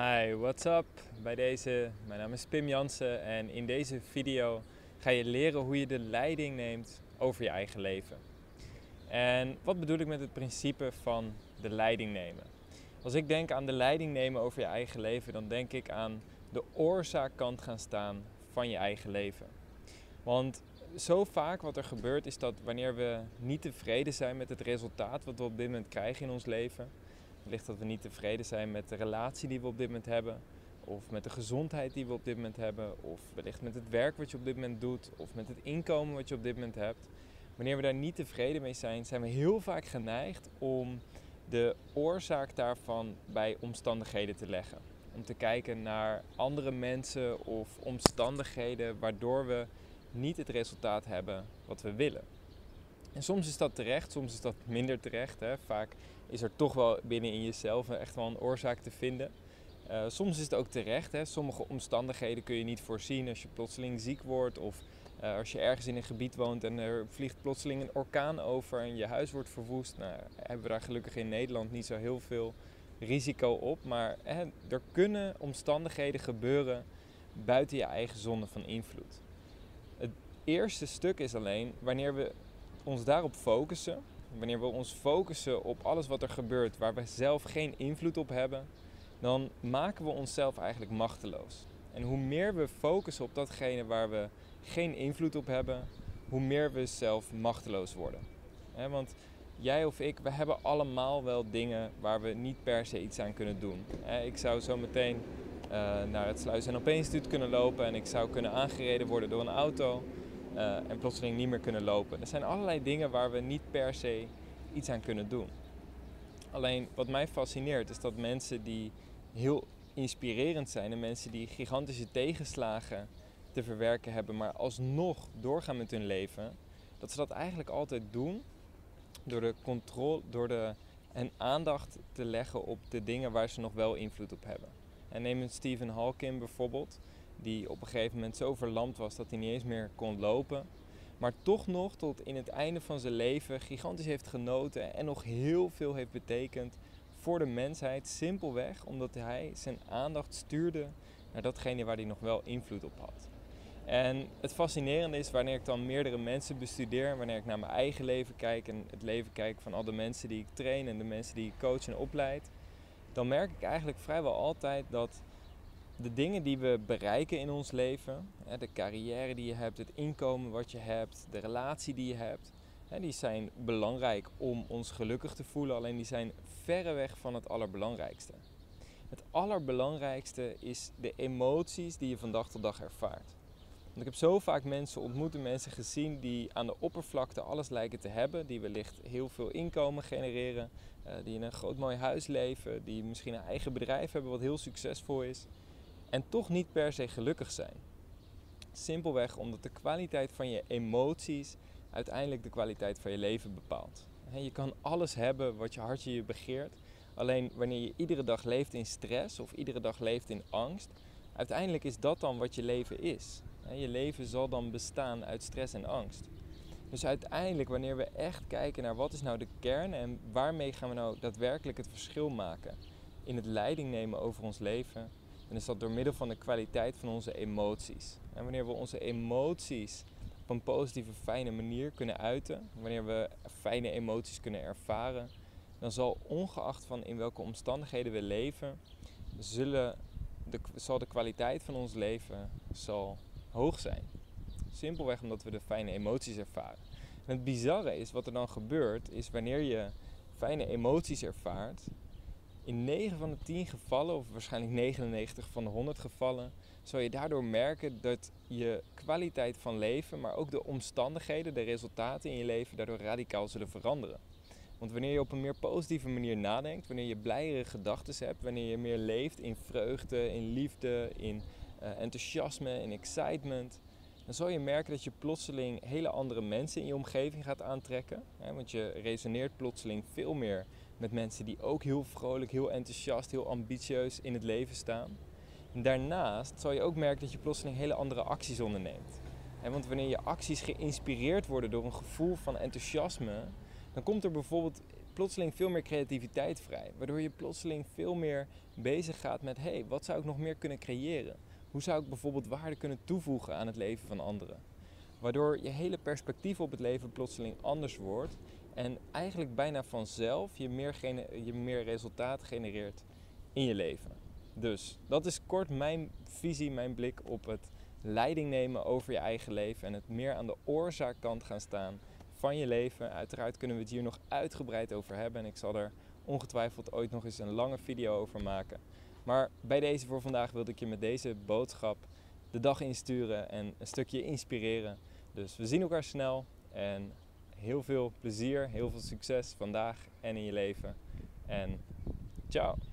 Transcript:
Hi, what's up? Bij deze, mijn naam is Pim Jansen en in deze video ga je leren hoe je de leiding neemt over je eigen leven. En wat bedoel ik met het principe van de leiding nemen? Als ik denk aan de leiding nemen over je eigen leven, dan denk ik aan de oorzaakkant gaan staan van je eigen leven. Want zo vaak wat er gebeurt is dat wanneer we niet tevreden zijn met het resultaat wat we op dit moment krijgen in ons leven, Wellicht dat we niet tevreden zijn met de relatie die we op dit moment hebben. Of met de gezondheid die we op dit moment hebben. Of wellicht met het werk wat je op dit moment doet. Of met het inkomen wat je op dit moment hebt. Wanneer we daar niet tevreden mee zijn, zijn we heel vaak geneigd om de oorzaak daarvan bij omstandigheden te leggen. Om te kijken naar andere mensen of omstandigheden waardoor we niet het resultaat hebben wat we willen. En soms is dat terecht, soms is dat minder terecht. Hè. Vaak is er toch wel binnen in jezelf echt wel een oorzaak te vinden. Uh, soms is het ook terecht. Hè. Sommige omstandigheden kun je niet voorzien als je plotseling ziek wordt of uh, als je ergens in een gebied woont en er vliegt plotseling een orkaan over en je huis wordt verwoest. Nou, hebben we daar gelukkig in Nederland niet zo heel veel risico op. Maar hè, er kunnen omstandigheden gebeuren buiten je eigen zone van invloed. Het eerste stuk is alleen wanneer we ons daarop focussen, wanneer we ons focussen op alles wat er gebeurt waar we zelf geen invloed op hebben, dan maken we onszelf eigenlijk machteloos. En hoe meer we focussen op datgene waar we geen invloed op hebben, hoe meer we zelf machteloos worden. want jij of ik, we hebben allemaal wel dingen waar we niet per se iets aan kunnen doen. ik zou zo meteen uh, naar het Sluis- en Instituut kunnen lopen en ik zou kunnen aangereden worden door een auto. Eh, en plotseling niet meer kunnen lopen. Er zijn allerlei dingen waar we niet per se iets aan kunnen doen. Alleen wat mij fascineert is dat mensen die heel inspirerend zijn en mensen die gigantische tegenslagen te verwerken hebben, maar alsnog doorgaan met hun leven, dat ze dat eigenlijk altijd doen door de controle, door de en aandacht te leggen op de dingen waar ze nog wel invloed op hebben. En neem een Stephen Hawking bijvoorbeeld die op een gegeven moment zo verlamd was dat hij niet eens meer kon lopen. Maar toch nog tot in het einde van zijn leven gigantisch heeft genoten en nog heel veel heeft betekend voor de mensheid. Simpelweg omdat hij zijn aandacht stuurde naar datgene waar hij nog wel invloed op had. En het fascinerende is wanneer ik dan meerdere mensen bestudeer, wanneer ik naar mijn eigen leven kijk en het leven kijk van al de mensen die ik train en de mensen die ik coach en opleid, dan merk ik eigenlijk vrijwel altijd dat de dingen die we bereiken in ons leven, de carrière die je hebt, het inkomen wat je hebt, de relatie die je hebt, die zijn belangrijk om ons gelukkig te voelen, alleen die zijn verreweg van het allerbelangrijkste. Het allerbelangrijkste is de emoties die je van dag tot dag ervaart. Want ik heb zo vaak mensen ontmoet en mensen gezien die aan de oppervlakte alles lijken te hebben, die wellicht heel veel inkomen genereren, eh, die in een groot mooi huis leven, die misschien een eigen bedrijf hebben wat heel succesvol is en toch niet per se gelukkig zijn. Simpelweg omdat de kwaliteit van je emoties uiteindelijk de kwaliteit van je leven bepaalt. Je kan alles hebben wat je hartje je begeert. Alleen wanneer je iedere dag leeft in stress of iedere dag leeft in angst, uiteindelijk is dat dan wat je leven is. Je leven zal dan bestaan uit stress en angst. Dus uiteindelijk, wanneer we echt kijken naar wat is nou de kern en waarmee gaan we nou daadwerkelijk het verschil maken in het leiding nemen over ons leven, dan is dat door middel van de kwaliteit van onze emoties. En wanneer we onze emoties op een positieve, fijne manier kunnen uiten, wanneer we fijne emoties kunnen ervaren, dan zal ongeacht van in welke omstandigheden we leven, zullen de, zal de kwaliteit van ons leven zal hoog zijn. Simpelweg omdat we de fijne emoties ervaren. En het bizarre is, wat er dan gebeurt, is wanneer je fijne emoties ervaart, in 9 van de 10 gevallen, of waarschijnlijk 99 van de 100 gevallen, zal je daardoor merken dat je kwaliteit van leven, maar ook de omstandigheden, de resultaten in je leven, daardoor radicaal zullen veranderen. Want wanneer je op een meer positieve manier nadenkt, wanneer je blijere gedachten hebt, wanneer je meer leeft in vreugde, in liefde, in uh, enthousiasme, in excitement, dan zal je merken dat je plotseling hele andere mensen in je omgeving gaat aantrekken. Hè, want je resoneert plotseling veel meer met mensen die ook heel vrolijk, heel enthousiast, heel ambitieus in het leven staan. En daarnaast zal je ook merken dat je plotseling hele andere acties onderneemt. want wanneer je acties geïnspireerd worden door een gevoel van enthousiasme, dan komt er bijvoorbeeld plotseling veel meer creativiteit vrij. Waardoor je plotseling veel meer bezig gaat met: hé, hey, wat zou ik nog meer kunnen creëren? Hoe zou ik bijvoorbeeld waarde kunnen toevoegen aan het leven van anderen? Waardoor je hele perspectief op het leven plotseling anders wordt en eigenlijk bijna vanzelf je meer, je meer resultaat genereert in je leven. Dus dat is kort mijn visie, mijn blik op het leiding nemen over je eigen leven en het meer aan de oorzaakkant gaan staan van je leven. Uiteraard kunnen we het hier nog uitgebreid over hebben en ik zal er ongetwijfeld ooit nog eens een lange video over maken. Maar bij deze voor vandaag wilde ik je met deze boodschap de dag insturen en een stukje inspireren. Dus we zien elkaar snel en heel veel plezier, heel veel succes vandaag en in je leven. En ciao!